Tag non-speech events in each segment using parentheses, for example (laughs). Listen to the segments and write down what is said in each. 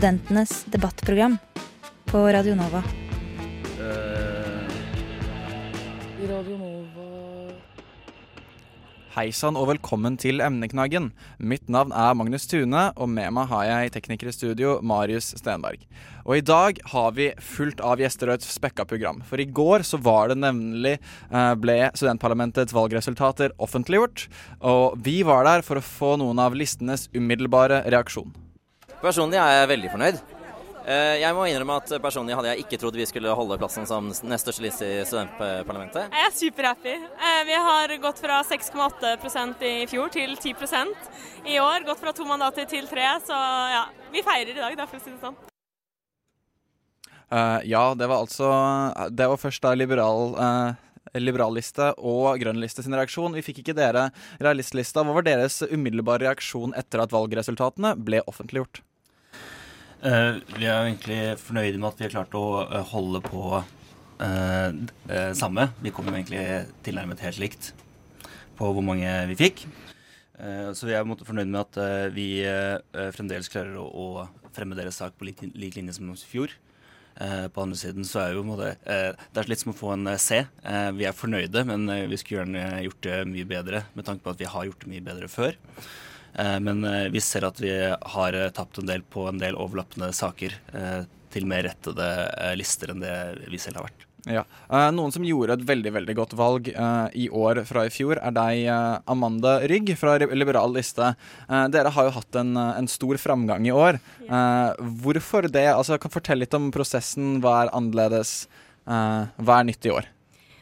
Studentenes debattprogram på Radio Nova. Radio Nova Hei sann og velkommen til Emneknaggen. Mitt navn er Magnus Tune, og med meg har jeg tekniker i studio, Marius Stenberg. Og i dag har vi fullt av gjester og et spekka program. For i går så var det nemlig eh, ble studentparlamentets valgresultater offentliggjort. Og vi var der for å få noen av listenes umiddelbare reaksjon. Personlig er jeg veldig fornøyd. Eh, Jeg må innrømme at personlig hadde jeg ikke trodd vi skulle holde plassen som nest største liste i studentparlamentet. Jeg er superhappy. Eh, Vi har gått fra 6,8% i fjor til 10% i år. Gått fra to mandater til tre, så ja, vi feirer i dag, da, for å si det sånn. Uh, ja, det var altså Det var først da liberal uh Liberalliste og grønnliste sin reaksjon. Vi fikk ikke dere realistlista. Hva var deres umiddelbare reaksjon etter at valgresultatene ble offentliggjort? Eh, vi er egentlig fornøyde med at vi har klart å eh, holde på eh, samme. Vi kom jo egentlig tilnærmet helt likt på hvor mange vi fikk. Så vi er fornøyd med at vi fremdeles klarer å, fremme deres sak på lik, linje som i fjor. På andre siden så er jo eh, det er litt som å få en C. Vi er fornøyde, men vi skulle gjerne gjort det mye bedre med tanke på at vi har gjort det mye bedre før. Eh, Men eh, vi ser at vi har eh, tapt en del på en del overlappende saker til mer rettede lister enn det vi selv har vært. Ja. Eh, noen som gjorde et veldig veldig godt valg i år fra i fjor, er deg, Amanda Rygg fra Liberal liste. Eh, dere har jo hatt en, en stor framgang i år. Ja. hvorfor det? Altså, kan fortelle litt om prosessen. Hva er annerledes? Hva er nytt i år?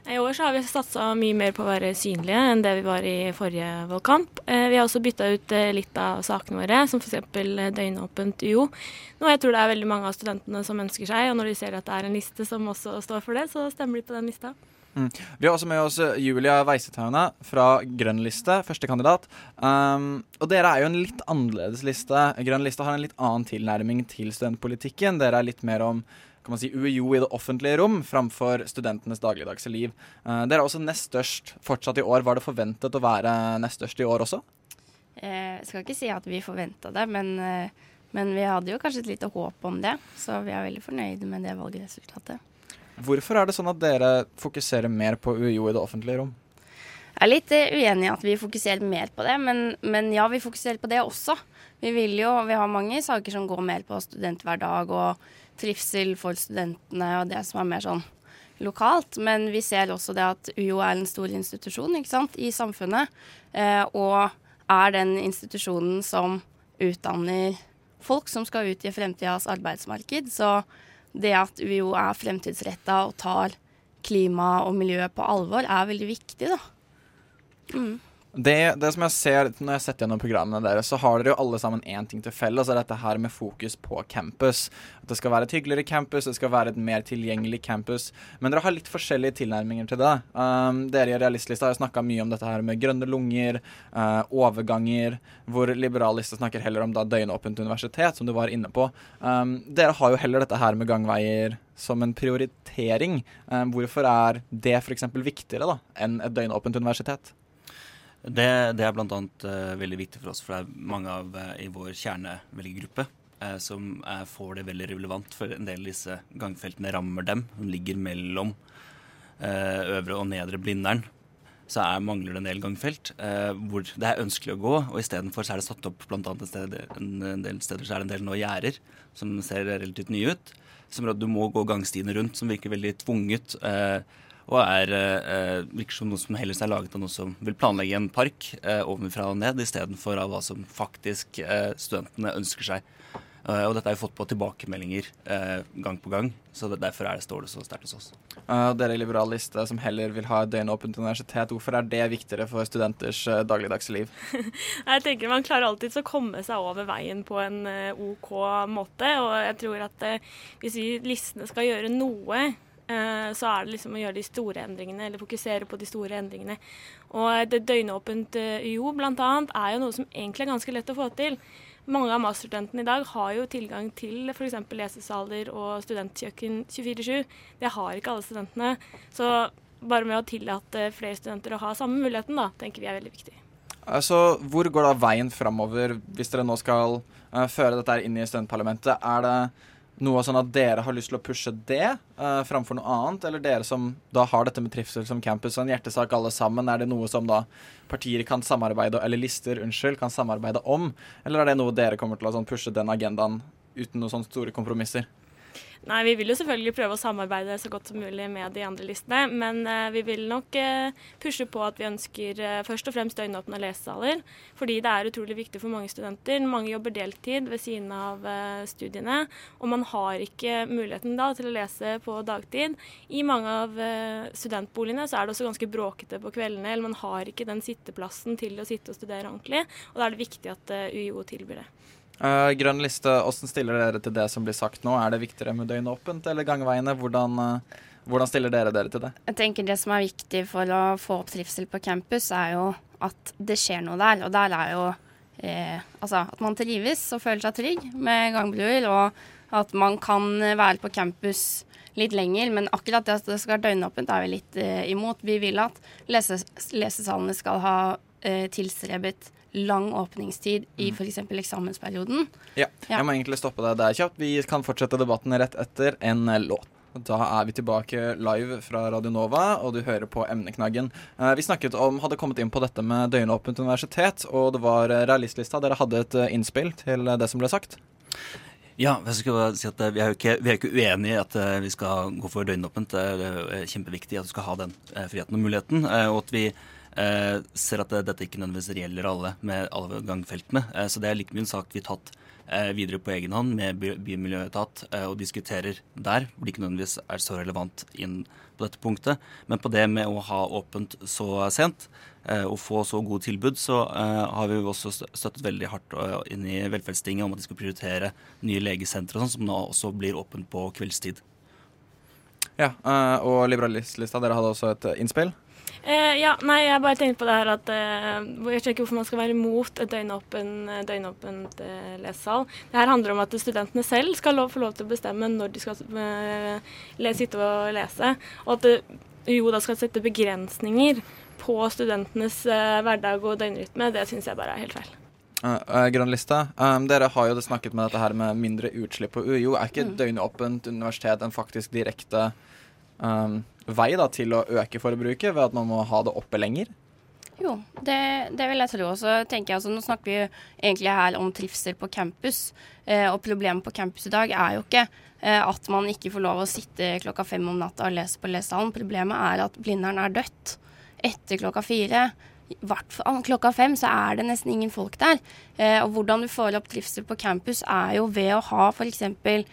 I år har vi satsa mye mer på å være synlige enn det vi var i forrige valgkamp. Eh, Vi har også bytta ut eh, litt av sakene våre, som f.eks. døgnåpent UO. Noe jeg tror det er veldig mange av studentene som ønsker seg, og når de ser at det er en liste som også står for det, så stemmer de på den lista. Vi har også med oss eh, Julia Weisetaune fra Grønn liste, førstekandidat. Um, og dere er jo en litt annerledes liste. Grønn liste har en litt annen tilnærming til studentpolitikken. Dere er litt mer om kan man si, UiO i det offentlige rom framfor studentenes dagligdagse liv. Eh, dere er også nest størst fortsatt i år. Var det forventet å være nest størst i år også? Eh, Jeg skal ikke si at vi forventa det, men, eh, men vi hadde jo kanskje et lite håp om det. Så vi er veldig fornøyde med det valgresultatet. Hvorfor er det sånn at dere fokuserer mer på UiO i det offentlige rom? Jeg er litt uenig i at vi fokuserer mer på det, men, men ja, vi fokuserer på det også. Vi jo, vi har mange saker som går mer på studenthverdag og trivsel for studentene og det som er mer sånn lokalt. Men vi ser også det at UiO er en stor institusjon sant, i samfunnet. Eh, og er den institusjonen som utdanner folk som skal ut i fremtidas arbeidsmarked. Så det at UiO er fremtidsretta og tar klima og miljø på alvor, er veldig viktig, da. Mm. Det, det som jeg ser når jeg setter gjennom programmene deres, så har dere jo alle sammen én ting til felles, og dette her med fokus på campus. At det skal være et hyggeligere campus, det skal være et mer tilgjengelig campus. Men dere har litt forskjellige tilnærminger til det. Um, dere i Realistlista har snakka mye om dette her med grønne lunger, uh, overganger, hvor Liberalista snakker heller om da døgnåpent universitet, som du var inne på. Um, dere har jo heller dette her med gangveier som en prioritering. Um, hvorfor er det f.eks. viktigere da, enn et døgnåpent universitet? Det, det er bl.a. Uh, veldig viktig for oss, for det er mange av uh, i vår kjernevelgergruppe uh, som uh, får det veldig relevant, for en del av disse gangfeltene rammer dem. De ligger mellom øvre og nedre Blindern. Så er, mangler det en del gangfelt hvor det er ønskelig å gå. Og istedenfor er det satt opp blant annet et sted, en, del steder så er det en del nå gjerder som ser relativt nye ut. Som at du må gå gangstiene rundt, som virker veldig tvunget. Uh, og er, eh, virker som noe som helst er laget av noen som vil planlegge en park eh, ovenfra og ned, istedenfor av hva som faktisk eh, studentene ønsker seg. Eh, og dette har vi fått på tilbakemeldinger eh, gang på gang, så det, derfor er det, står det så sterkt hos oss. Uh, dere i Liberal Liste som heller vil ha et døgnåpent universitet, hvorfor er det viktigere for studenters uh, dagligdagse liv? (laughs) jeg tenker Man klarer alltid å komme seg over veien på en uh, OK måte. Og jeg tror at hvis vi listene skal gjøre noe, så er det liksom å gjøre de store endringene, eller fokusere på de store endringene. Og det døgnåpent UiO bl.a. er jo noe som egentlig er ganske lett å få til. Mange av masterstudentene i dag har jo tilgang til f.eks. lesesaler og studentkjøkken 24-7. Det har ikke alle studentene. Så bare med å tillate flere studenter å ha samme muligheten, da, tenker vi er veldig viktig. Så Hvor går da veien framover hvis dere nå skal uh, føre dette inn i studentparlamentet? Er det noe sånn at dere har lyst til å pushe det uh, framfor noe annet? Eller dere som da har dette med trivsel som campus og en hjertesak alle sammen, er det noe som da partier kan samarbeide, eller lister, unnskyld, kan samarbeide om? Eller er det noe dere kommer til å sånn, pushe den agendaen uten noen sånne store kompromisser? Nei, Vi vil jo selvfølgelig prøve å samarbeide så godt som mulig med de andre listene, men uh, vi vil nok uh, pushe på at vi ønsker uh, først og fremst døgnåpne lesesaler. Fordi det er utrolig viktig for mange studenter. Mange jobber deltid ved siden av studiene, og man har ikke muligheten da til å lese på dagtid. I mange av studentboligene så er det også ganske bråkete på kveldene, eller man har ikke den sitteplassen til å sitte og studere ordentlig, og da er det viktig at UiO tilbyr det. Uh, grønn liste, Hvordan stiller dere til det som blir sagt nå? Er det viktigere med døgnåpent eller gangveiene? Hvordan, uh, hvordan, stiller dere dere til det? Jeg tenker Det som er viktig for å få opp trivsel på campus, er jo at det skjer noe der. Og der er jo eh, altså at man trives og føler seg trygg med gangbruer, og at man kan være på campus litt lenger. Men akkurat det at det skal være døgnåpent, er vi litt eh, imot. Vi vil at lese, lesesalene skal ha eh, tilstrebet lang åpningstid i f.eks. Mm. eksamensperioden. Ja. ja. Jeg må egentlig stoppe deg der kjapt. Vi kan fortsette debatten rett etter en låt. Da er vi tilbake live fra Radio Nova, og du hører på emneknaggen. Eh, vi snakket om, hadde kommet inn på dette med døgnåpent universitet, og det var eh, realistlista. Dere hadde et eh, innspill til det som ble sagt? Ja, jeg skal bare si at vi er jo ikke, vi er ikke uenig i at vi skal gå for døgnåpent. Det er kjempeviktig at du skal ha den friheten og muligheten. Og at vi eh, ser at dette ikke nødvendigvis gjelder alle med alle gangfeltene. Eh, så det er like mye en sak vi har tatt eh, videre på egen hånd med by bymiljøetat eh, og diskuterer der, hvor det ikke nødvendigvis er så relevant inn på dette punktet. Men på det med å ha åpent så sent eh, og få så gode tilbud, så eh, har vi jo også støttet veldig hardt inn i velferdstinget om at de skal prioritere nye legesentre og sånn, som nå også blir åpent på kveldstid. Ja, og Liberalistlista, dere hadde også et innspill? Eh, ja, nei, jeg bare tenkte på det her at eh, Jeg skjønner ikke hvorfor man skal være imot et døgnåpen, eh, døgnåpent eh, lesesal. Det her handler om at studentene selv skal lov, få lov til å bestemme når de skal eh, sitte og lese. Og at det, jo da skal sette begrensninger på studentenes eh, hverdag og døgnrytme. Det syns jeg bare er helt feil. Uh, uh, Grønnlista, Um, dere har jo snakket med dette her med mindre utslipp på UiO. Er ikke mm. døgnåpent universitet en faktisk direkte um, vei da, til å øke forbruket ved at man må ha det oppe lenger? Jo, det, det vil jeg tro. Så tenker jeg altså, Nå snakker vi egentlig her om trivsel på campus. Eh, og problemet på campus i dag er jo ikke eh, at man ikke får lov å sitte klokka fem om natta og lese på lesesalen. Problemet er at Blindern er dødt etter klokka fire. hvert klokka fem så er det nesten ingen folk der. Eh, og hvordan du får opp trivsel på campus er jo ved å ha f.eks. Eh,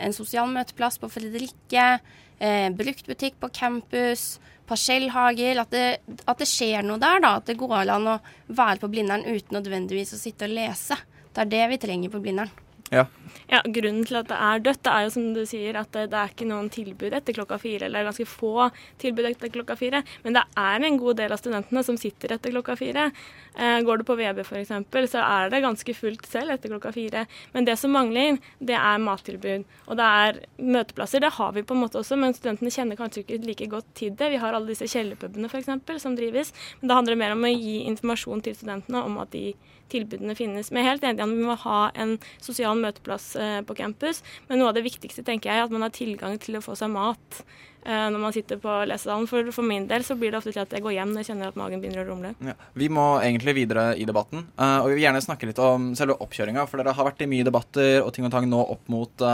en sosial møteplass på Fredrikke eh, bruktbutikk på campus, parsellhager. At det, at det, skjer noe der, da. At det går an å være på Blindern uten nødvendigvis å sitte og lese. Det er det vi trenger på Blindern. Ja. ja. Grunnen til at det er dødt, det er jo som du sier at det, det, er ikke noen tilbud etter klokka fire. Eller ganske få tilbud etter klokka fire. Men det er en god del av studentene som sitter etter klokka fire. Eh, går du på VB f.eks., så er det ganske fullt selv etter klokka fire. Men det som mangler, det er mattilbud. Og det er møteplasser. Det har vi på en måte også, men studentene kjenner kanskje ikke like godt til det. Vi har alle disse kjellerpubene f.eks. som drives. Men det handler mer om å gi informasjon til studentene om at de tilbudene finnes. Vi er helt enig i at vi må ha en sosial møteplass eh, på campus, men noe av det viktigste tenker jeg er at man har tilgang til å få seg mat eh, når man sitter på lesesalen. For, for min del så blir det ofte til at jeg går hjem når jeg kjenner at magen begynner å rumle. Ja. Vi må egentlig videre i debatten, uh, og vi vil gjerne snakke litt om selve oppkjøringa. For dere har vært i mye debatter og ting og tang nå opp mot,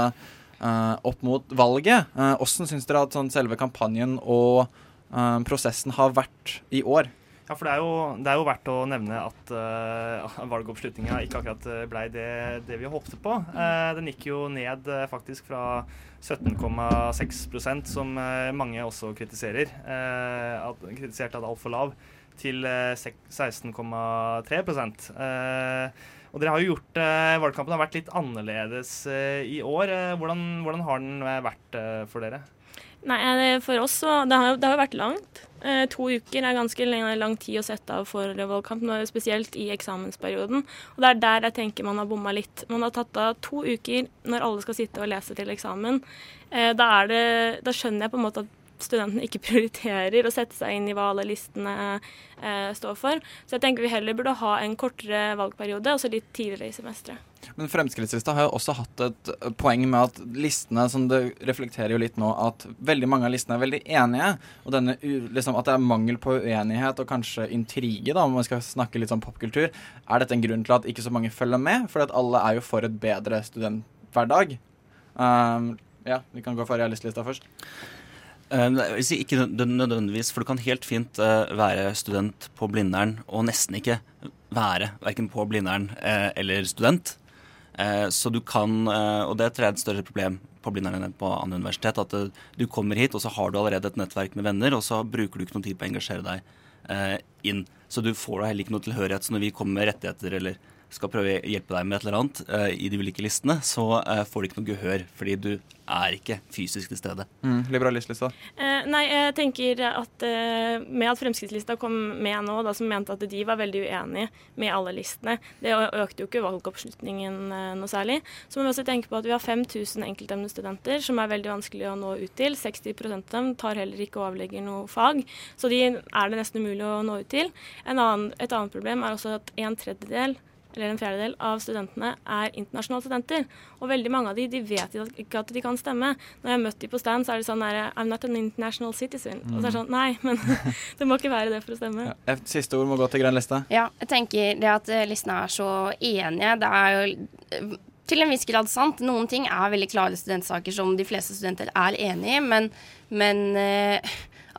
opp mot valget. Hvordan syns dere at sånn, selve kampanjen og prosessen har vært i år? Ja, for det er, jo, det er jo verdt å nevne at (laughs) uh, valgoppslutninga ikke akkurat eh, ble det, det vi håpte på. Uh, den gikk jo ned uh, faktisk fra 17,6% som mange også kritiserer. At, kritiserte at altfor lav, til 16,3% og Dere har jo gjort Valgkampen har vært litt annerledes i år. Hvordan, hvordan har den vært for dere? Nei, For oss så Det har det har vært langt. Eh, to uker er ganske lang, tid å sette av for valgkamp, spesielt i eksamensperioden. Og Det er der jeg tenker man har bomma litt. Man har tatt av to uker når alle skal sitte og lese til eksamen. Eh, da, det, da skjønner jeg på en måte at studentene ikke (laughs) prioriterer å sette seg inn i hva alle listene eh, står for. Så jeg tenker vi heller burde ha en kortere valgperiode, altså litt tidligere i semesteret. Men Fremskrittslista har jo også hatt et poeng med at listene som det reflekterer jo litt nå, at veldig mange av listene er veldig enige. Og denne, liksom, at det er mangel på uenighet og kanskje intrige, da, om man skal snakke litt sånn popkultur. Er dette en grunn til at ikke så mange følger med? For alle er jo for et bedre studenthverdag. Um, ja, vi kan gå for realistlista først. Uh, ikke nødvendigvis, for du kan helt fint uh, være student på Blindern og nesten ikke være verken på Blindern uh, eller student. så du kan, og det er et større problem på Blindern enn på andre universitet, at du kommer hit, og så har du allerede et nettverk med venner, og så bruker du ikke noe tid på å engasjere deg inn. Så du får da heller ikke noe tilhørighet. Så når vi kommer med rettigheter eller skal prøve å hjelpe deg med et eller annet uh, i de ulike listene, så uh, får du ikke noe gehør, fordi du er ikke fysisk til stede. Mm, Liberalistlista? Uh, nei, jeg tenker at med at Fremskrittslista kom med nå, da, som mente at de var veldig uenige med alle listene, det økte jo ikke valgoppslutningen noe særlig. Så må vi også tenke på at vi har 5000 enkeltemnestudenter som er veldig vanskelig å nå ut til. 60% av dem tar heller ikke og avlegger noe fag, så de er det nesten umulig å nå ut til. Annen, et annet problem er også at en tredjedel eller en fjerdedel av studentene er internasjonale studenter. Og veldig mange av de, de vet ikke at de kan stemme. Når jeg har møtt dem på stand, så er det sånn der, I'm not an international citizen. Mm. Og så er det sånn Nei, men (laughs) det må ikke være det for å stemme. Ja. Siste ord må gå til grønn liste. Ja, jeg tenker det at listene er så enige, det er jo eh, til en viss grad sant. Noen ting er veldig klare studentsaker som de fleste studenter er enig i, men, men uh,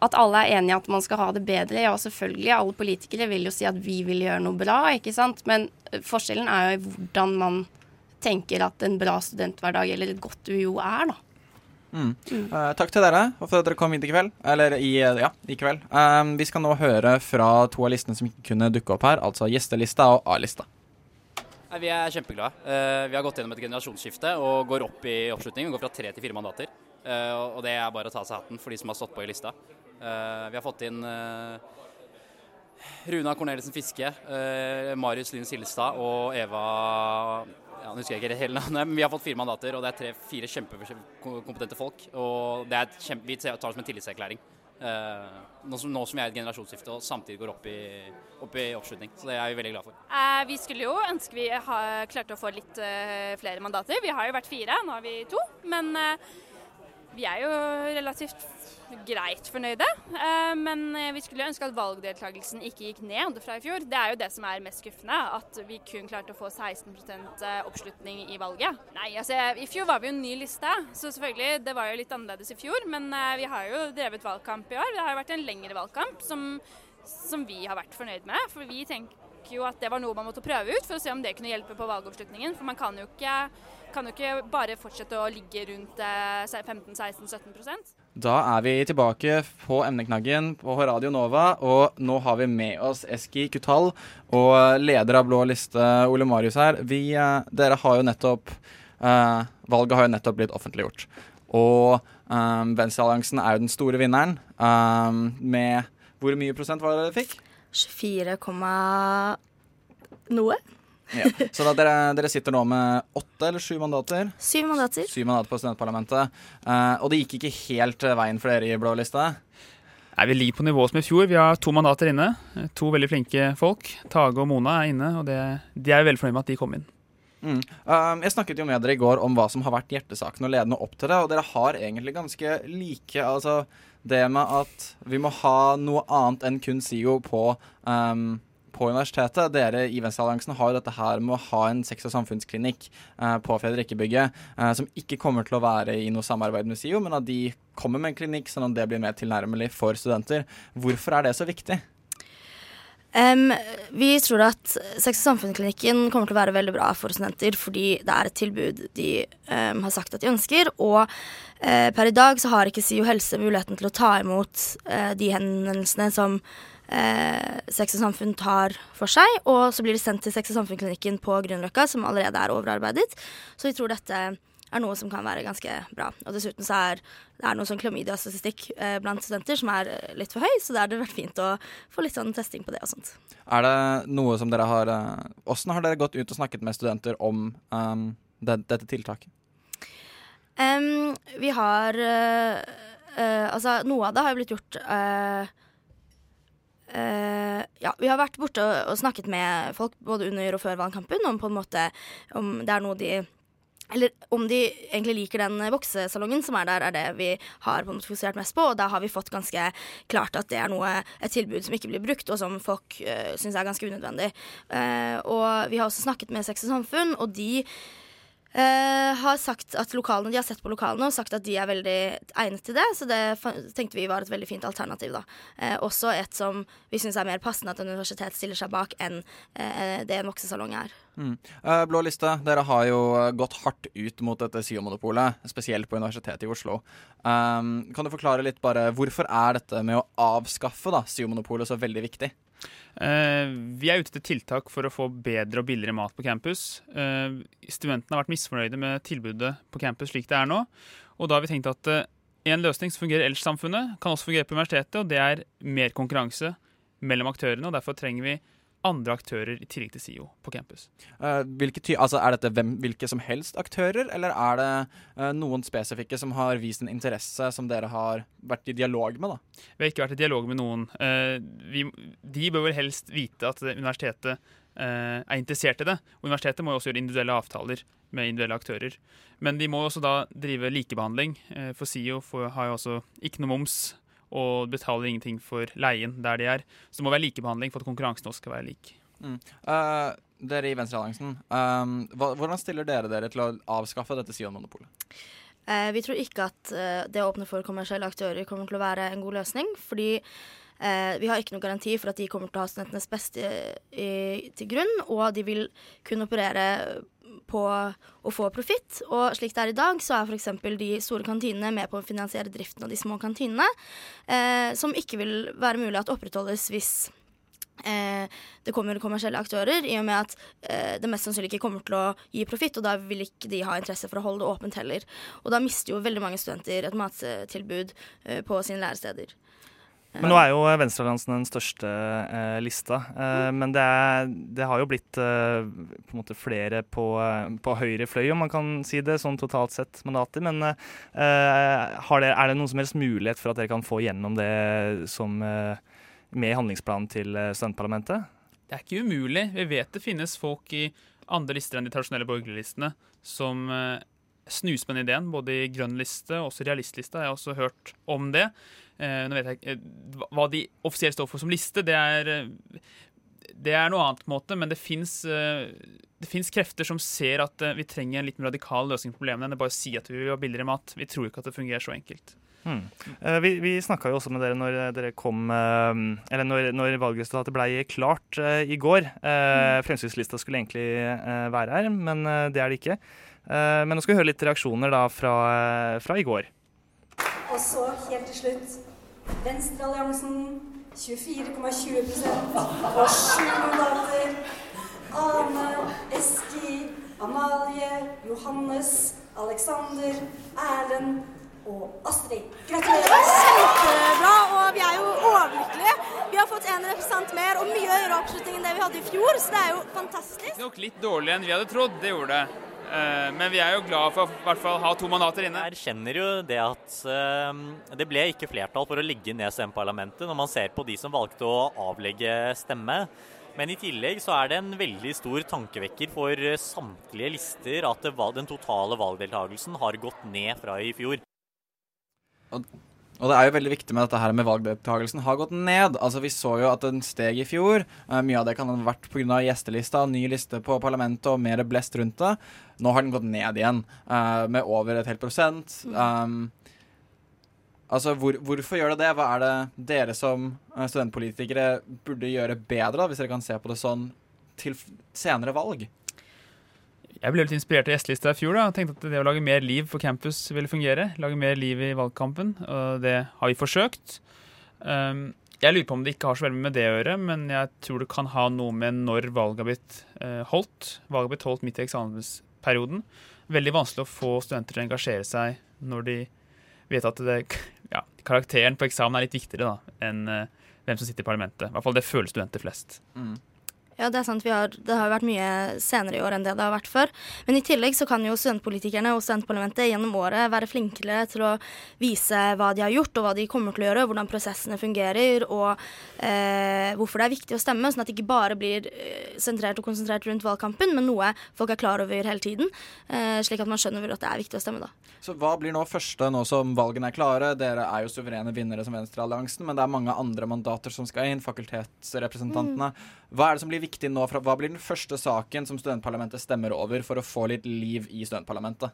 at alle er enige at man skal ha det bedre. Ja, selvfølgelig. Alle politikere vil jo si at vi vil gjøre noe bra, ikke sant. Men eh, forskjellen er jo hvordan man tenker at en bra studenthverdag eller et godt UiO er, da. Mm. Mm. Uh, takk til dere for at dere kom hit i kveld. Eller i, ja, i kveld. Um, vi skal nå høre fra to av listene som ikke kunne dukke opp her, altså gjestelista og A-lista. Vi er kjempeglade. Uh, vi har gått gjennom et generasjonsskifte og går opp i oppslutning. Vi går fra tre til fire mandater. Uh, og det er bare å ta seg hatten for de som har stått på i lista. Eh, vi har fått inn eh, Runa Corneliussen Fiske, eh, Marius Lyn Silstad og Eva ja, Nå husker jeg ikke hele navnet, men vi har fått fire mandater, og det er tre, fire kjempekompetente folk. Og kjempe, vi tar det som en tillitserklæring. Uh, nå, som, nå, som, vi er i et generasjonsskifte og samtidig går opp i, opp i, oppslutning. Så det er vi veldig glad for. Uh, vi skulle jo ønske vi klarte å få litt uh, flere mandater. Vi har jo vært fire, nå har vi to. Men vi er jo relativt greit fornøyde. Eh, men vi skulle ønske at valgdeltakelsen ikke gikk ned fra i fjor. Det er jo det som er mest skuffende, at vi kun klarte å få 16 eh, oppslutning i valget. Nei, altså I fjor var vi jo en ny liste, så selvfølgelig, det var jo litt annerledes i fjor. Men eh, vi har jo drevet valgkamp i år. Det har jo vært en lengre valgkamp som, som vi har vært fornøyd med. For vi tenker jo at det var noe man måtte prøve ut for å se om det kunne hjelpe på valgoppslutningen. For man kan jo ikke, kan jo ikke bare fortsette å ligge rundt 15-16-17 da er vi tilbake på emneknaggen på Radio Nova, og nå har vi med oss Eski Kutal og leder av Blå liste, Ole Marius her. Vi, eh, dere har jo nettopp eh, Valget har jo nettopp blitt offentliggjort. Og um, Venstrealliansen er jo den store vinneren. Um, med Hvor mye prosent var det dere fikk? 24, noe. Ja. Så da dere, dere, sitter nå med åtte eller sju mandater? Syv mandater. Syv mandater på studentparlamentet. Uh, og det gikk ikke helt veien for dere i blå liste? Nei, Vi ligger på nivå som i fjor. Vi har to mandater inne. To veldig flinke folk. Tage og Mona er inne, og det, de er veldig fornøyd med at de kom inn. Mm. Um, jeg snakket jo med dere i går om hva som har vært hjertesaken og ledende opp til det, og dere har egentlig ganske like altså det med at vi må ha noe annet enn kun SIO på um, på universitetet. Dere i Venstrealliansen har jo dette her med å ha en sex- og samfunnsklinikk uh, på Fredrikkebygget, uh, som ikke kommer til å være i noe samarbeid med SIO, men at de kommer med en klinikk sånn at det blir mer tilnærmelig for studenter. Hvorfor er det så viktig? Em, vi tror at Sex og samfunnsklinikken kommer til å være veldig bra for studenter fordi det er et tilbud de um, har sagt at de ønsker. Og uh, per i dag så har ikke SIO helse muligheten til å ta imot uh, de henvendelsene som eh, Sex og samfunn tar for seg. Og så blir de sendt til Sex og samfunnsklinikken på Grünerløkka, som allerede er overarbeidet. Så vi tror dette er noe som kan være ganske bra. Og dessuten så er det er noe sånn klamydia-statistikk eh, blant studenter som er eh, litt for høy, så det hadde vært fint å få litt sånn testing på det og sånt. Er det noe som dere har eh, Åssen har dere gått ut og snakket med studenter om um, det, dette tiltaket? Um, vi har uh, uh, Altså, noe av det har jo blitt gjort uh, Uh, ja, vi har vært borte og, og snakket med folk både under og før valgkampen om på en måte om det er noe de eller om de egentlig liker den boksesalongen som er der, er det vi har fokusert mest på. Og da har vi fått ganske klart at det er noe, et tilbud som ikke blir brukt, og som folk uh, syns er ganske unødvendig. Uh, og vi har også snakket med Sex og Samfunn, og de eh, har sagt at lokalene, De har sett på lokalene og sagt at de er veldig egnet til det, så det tenkte vi var et veldig fint alternativ. da. Uh, også et som vi syns er mer passende at en universitet stiller seg bak enn uh, det en voksesalong er. Mm. Blå liste, dere har jo gått hardt ut mot dette SIO-monopolet, spesielt på Universitetet i Oslo. Um, kan du forklare litt bare hvorfor er dette med å avskaffe SIO-monopolet så veldig viktig? Eh, vi er ute etter tiltak for å få bedre og billigere mat på campus. Eh, studentene har vært misfornøyde med tilbudet på campus slik det er nå. Og da har vi tenkt at eh, en løsning som fungerer ellers i samfunnet, kan også fungere på universitetet, og det er mer konkurranse mellom aktørene. og Derfor trenger vi andre aktører i tillegg til SIO på campus. Uh, hvilke ty altså, er dette hvem, hvilke som helst aktører, eller er det uh, noen spesifikke som har vist en interesse som dere har vært i dialog med? da? Vi har ikke vært i dialog med noen. Uh, vi, de bør vel helst vite at universitetet er interessert i det. Og universitetet må jo også gjøre individuelle avtaler med individuelle aktører. Men de må også da drive likebehandling, eh, for SIO har jo også ikke noe moms og betaler ingenting for leien der de er. Så det må være likebehandling for at konkurransen også skal være lik. Mm. Uh, dere i Venstrealliansen, um, hvordan stiller dere dere til å avskaffe dette Sion-monopolet? Uh, vi tror ikke at uh, det å åpne for kommersielle aktører kommer til å være en god løsning. Fordi vi har ikke noen garanti for at de kommer til å ha studentenes beste til grunn, og de vil kunne operere på å få profitt. Og slik det er i dag, så er f.eks. de store kantinene med på å finansiere driften av de små kantinene, eh, som ikke vil være mulig at opprettholdes hvis eh, det kommer kommersielle aktører, i og med at eh, det mest sannsynlig ikke kommer til å gi profitt, og da vil ikke de ha interesse for å holde det åpent heller. Og da mister jo veldig mange studenter et mattilbud eh, på sine læresteder. Men nå er jo Venstrealliansen den største eh, lista. Eh, men det, er, det har jo blitt eh, på en måte flere på, eh, på høyre fløy, om man kan si det, sånn totalt sett mandater. Men eh, har det, er det noen som helst mulighet for at dere kan få gjennom det som eh, med handlingsplanen til studentparlamentet? Det er ikke umulig. Vi vet det finnes folk i andre lister enn de tradisjonelle borgerlige listene som snuser på den ideen. Både i grønn liste og også realistliste har også hørt om det. Eh, nå vet jeg ikke eh, hva de offisielt står for som liste. Det er, eh, det er noe annet på en måte, men det fins krefter som ser at vi trenger en litt mer radikal løsning på problemene enn å bare si at vi vil ha billigere mat. Vi tror ikke at det fungerer så enkelt. Hmm. Eh, vi vi snakka jo også med dere når dere kom Eller når, når valgresultatet ble klart i går. Eh, Fremskrittslista skulle egentlig være her, men det er det ikke. Eh, men nå skal vi høre litt reaksjoner da fra, fra i går. Og så helt til slutt Venstrealliansen 24,20 og sju mandater. Ane, Eski, Amalie, Johannes, Alexander, Erlend og Astrid. Gratulerer! Kjempebra, og vi er jo overlykkelige. Vi har fått en representant mer og mye høyere oppslutning enn det vi hadde i fjor, så det er jo fantastisk. Det Nok litt dårligere enn vi hadde trodd, det gjorde det. Eh, Men vi er jo glad for å hvert fall ha to mandater inne. Jeg erkjenner jo det at eh, det ble ikke flertall for å legge ned SM-parlamentet, når man ser på de som valgte å avlegge stemme. Men i tillegg så er det en veldig stor tankevekker for samtlige lister at den totale valgdeltakelsen har gått ned fra i fjor. Og det er jo veldig viktig med dette her med valgdeltakelsen har gått ned. Altså Vi så jo at den steg i fjor. Eh, mye av det kan ha vært pga. gjestelista, ny liste på parlamentet og mer blest rundt det. Nå har den gått ned igjen, eh, med over et helt prosent. Um, Altså, hvor, Hvorfor gjør det det? Hva er det dere som eh, studentpolitikere burde gjøre bedre, da, hvis dere kan se på det sånn, til senere valg? Jeg ble litt inspirert av gjestelista i fjor. da, tenkte at det å lage mer liv for campus ville fungere. Lage mer liv i valgkampen, og det har vi forsøkt. Um, jeg lurer på om det ikke har så veldig med det å gjøre, men jeg tror det kan ha noe med når valget har blitt eh, holdt. Valget har blitt holdt midt i eksamensperioden. Veldig vanskelig å få studenter til å engasjere seg når de vet at det, (laughs) ja, karakteren på eksamen er litt viktigere da, enn eh, hvem som sitter i parlamentet. I hvert fall det føler studenter flest. Ja, det er sant. Vi har, det har vært mye senere i år enn det det har vært før. Men i tillegg så kan jo studentpolitikerne og studentparlamentet gjennom året være flinkere til å vise hva de har gjort, og hva de kommer til å gjøre, hvordan prosessene fungerer, og eh, hvorfor det er viktig å stemme, sånn at det ikke bare blir eh, sentrert og konsentrert rundt valgkampen, men noe folk er klar over hele tiden, eh, slik at man skjønner at det er viktig å stemme da. Så hva blir nå første, nå som valgene er klare? Dere er jo suverene vinnere som Venstrealliansen, men det er mange andre mandater som skal inn, fakultetsrepresentantene. Hva er det som blir viktig nå? Fra, hva blir den første saken som studentparlamentet stemmer over for å få litt liv i studentparlamentet?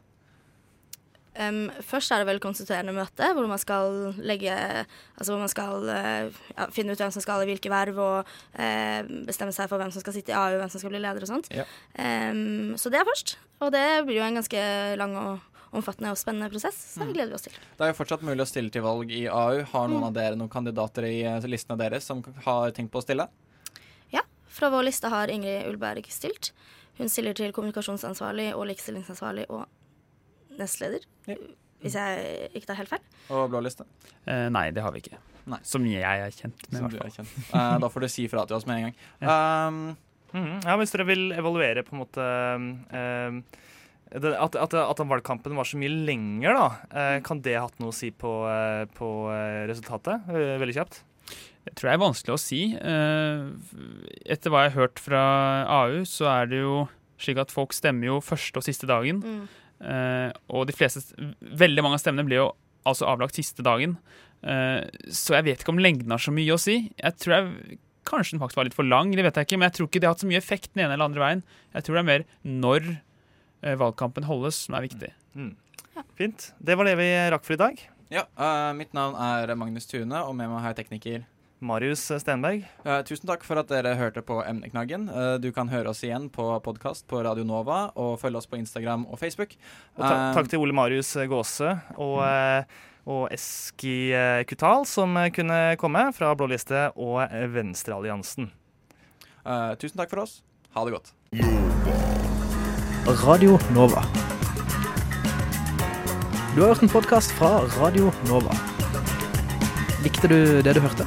Um, først er det vel konstituerende møte, hvor man skal legge Altså hvor man skal eh, ja, finne ut hvem som skal i hvilke verv, og eh, bestemme seg for hvem som skal sitte i AU, hvem som skal bli leder og sånt. Ja. Um, så det er først. Og det blir jo en ganske lang og omfattende og spennende prosess, så det gleder vi oss til. Det er jo fortsatt mulig å stille til valg i AU. Har noen Mm. av dere noen kandidater i eh, listene deres som har tenkt på å stille? Ja, fra vår liste har Ingrid Ulberg stilt. Hun stiller til kommunikasjonsansvarlig og likestillingsansvarlig og nestleder, hvis jeg ikke tar helt feil. Og blå liste? Eh, nei, det har vi ikke. Nei. Som jeg er kjent med. i Som du er kjent. Eh, da får du si fra til oss med en gang. Um, Mhm. Ja, Hvis dere vil evaluere på en måte eh, at, at, at valgkampen var så mye lenger, da, eh, kan det ha hatt noe å si på, eh, på resultatet? Veldig kjapt. Det tror jeg er vanskelig å si. Eh, Etter hva jeg har hørt fra AU, så er det jo slik at folk stemmer jo første og siste dagen. Mm. Eh, og de fleste, veldig mange av stemmene blir jo altså avlagt siste dagen. Eh, så jeg vet ikke om lengden har så mye å si. Jeg tror jeg, Kanskje den faktisk var litt for lang, det vet jeg ikke, men jeg tror ikke det har hatt så mye effekt den ene eller andre veien. Jeg tror det er mer når valgkampen holdes, som er viktig. Fint. Det var det vi rakk for i dag. ja, Uh, mitt navn er Magnus Tune, og med meg har jeg tekniker Marius Stenberg. Eh, tusen takk for at dere hørte på Emneknaggen. Eh, du kan høre oss igjen på podkast på Radio Nova, og følge oss på Instagram og Facebook. Og ta, Eh, takk til Ole Marius Gåse og, eh, og Eski Kutal, som kunne komme fra Blå liste og eh, Venstrealliansen. eh, tusen takk for oss. Ha det godt. Radio Nova. Du har hørt en podkast fra Radio Nova. Likte du det du hørte?